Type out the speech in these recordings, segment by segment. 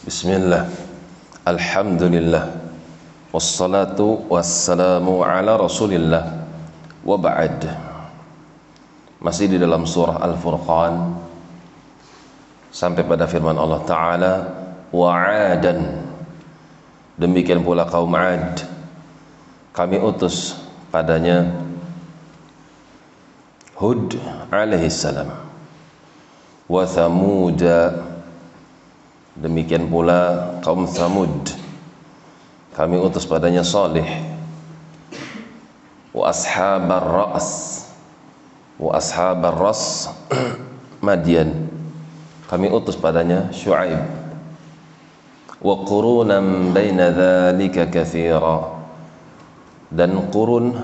Bismillah. Alhamdulillah. Wassalatu wassalamu ala rasulillah. Wa ba'd. Masih di dalam surah Al-Furqan. Sampai pada firman Allah Ta'ala Wa'adan Demikian pula kaum Ad Kami utus padanya Hud alaihissalam Wa Thamuda Demikian pula kaum Thamud. Kami utus padanya Salih. Wa ashabar ra's Wa ashabar ras Madian. Kami utus padanya Shu'aib Wa qurunan baina dhalika kathira. Dan qurun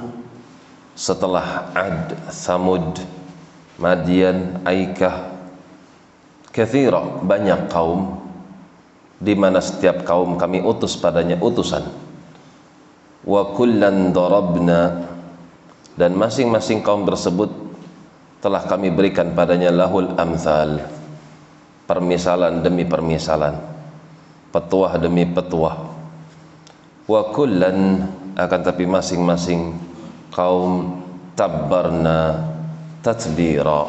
setelah Ad, Thamud, Madian, Aikah. Kathira, banyak kaum di mana setiap kaum kami utus padanya utusan. Wa kullan darabna dan masing-masing kaum tersebut telah kami berikan padanya lahul amthal permisalan demi permisalan petuah demi petuah. Wa kullan akan tapi masing-masing kaum tabbarna tatbira.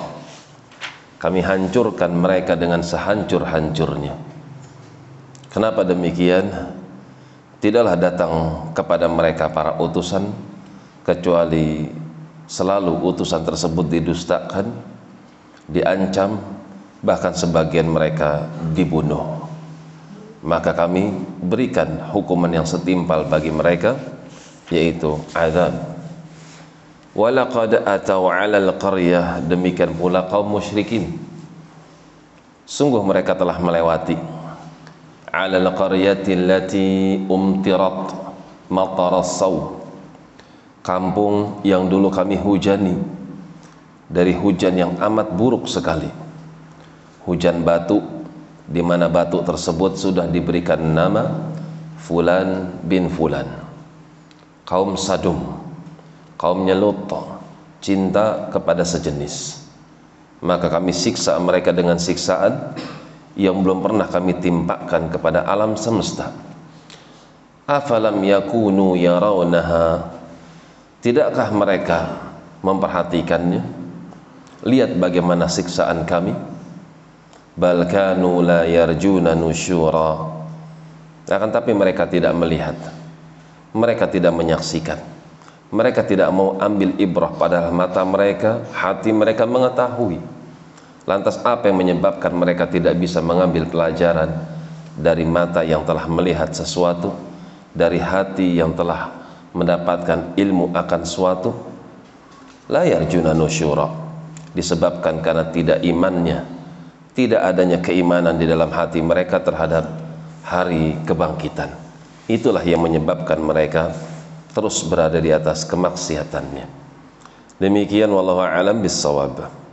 Kami hancurkan mereka dengan sehancur-hancurnya Kenapa demikian? Tidaklah datang kepada mereka para utusan kecuali selalu utusan tersebut didustakan, diancam, bahkan sebagian mereka dibunuh. Maka kami berikan hukuman yang setimpal bagi mereka yaitu azab. Walaqad atau 'alal qaryah demikian pula kaum musyrikin. Sungguh mereka telah melewati على القرية التي أمطرت مطر الصوم kampung yang dulu kami hujani dari hujan yang amat buruk sekali hujan batu di mana batu tersebut sudah diberikan nama Fulan bin Fulan kaum Sadum kaumnya Lut cinta kepada sejenis maka kami siksa mereka dengan siksaan yang belum pernah kami timpakan kepada alam semesta. Afalam yakunu yarawnaha? Tidakkah mereka memperhatikannya? Lihat bagaimana siksaan kami. Bal kanu la yarjuna nusyura. Akan tapi mereka tidak melihat. Mereka tidak menyaksikan. Mereka tidak mau ambil ibrah padahal mata mereka hati mereka mengetahui Lantas apa yang menyebabkan mereka tidak bisa mengambil pelajaran dari mata yang telah melihat sesuatu, dari hati yang telah mendapatkan ilmu akan suatu? Layar juna nusyura disebabkan karena tidak imannya, tidak adanya keimanan di dalam hati mereka terhadap hari kebangkitan. Itulah yang menyebabkan mereka terus berada di atas kemaksiatannya. Demikian wallahu alam bisawab.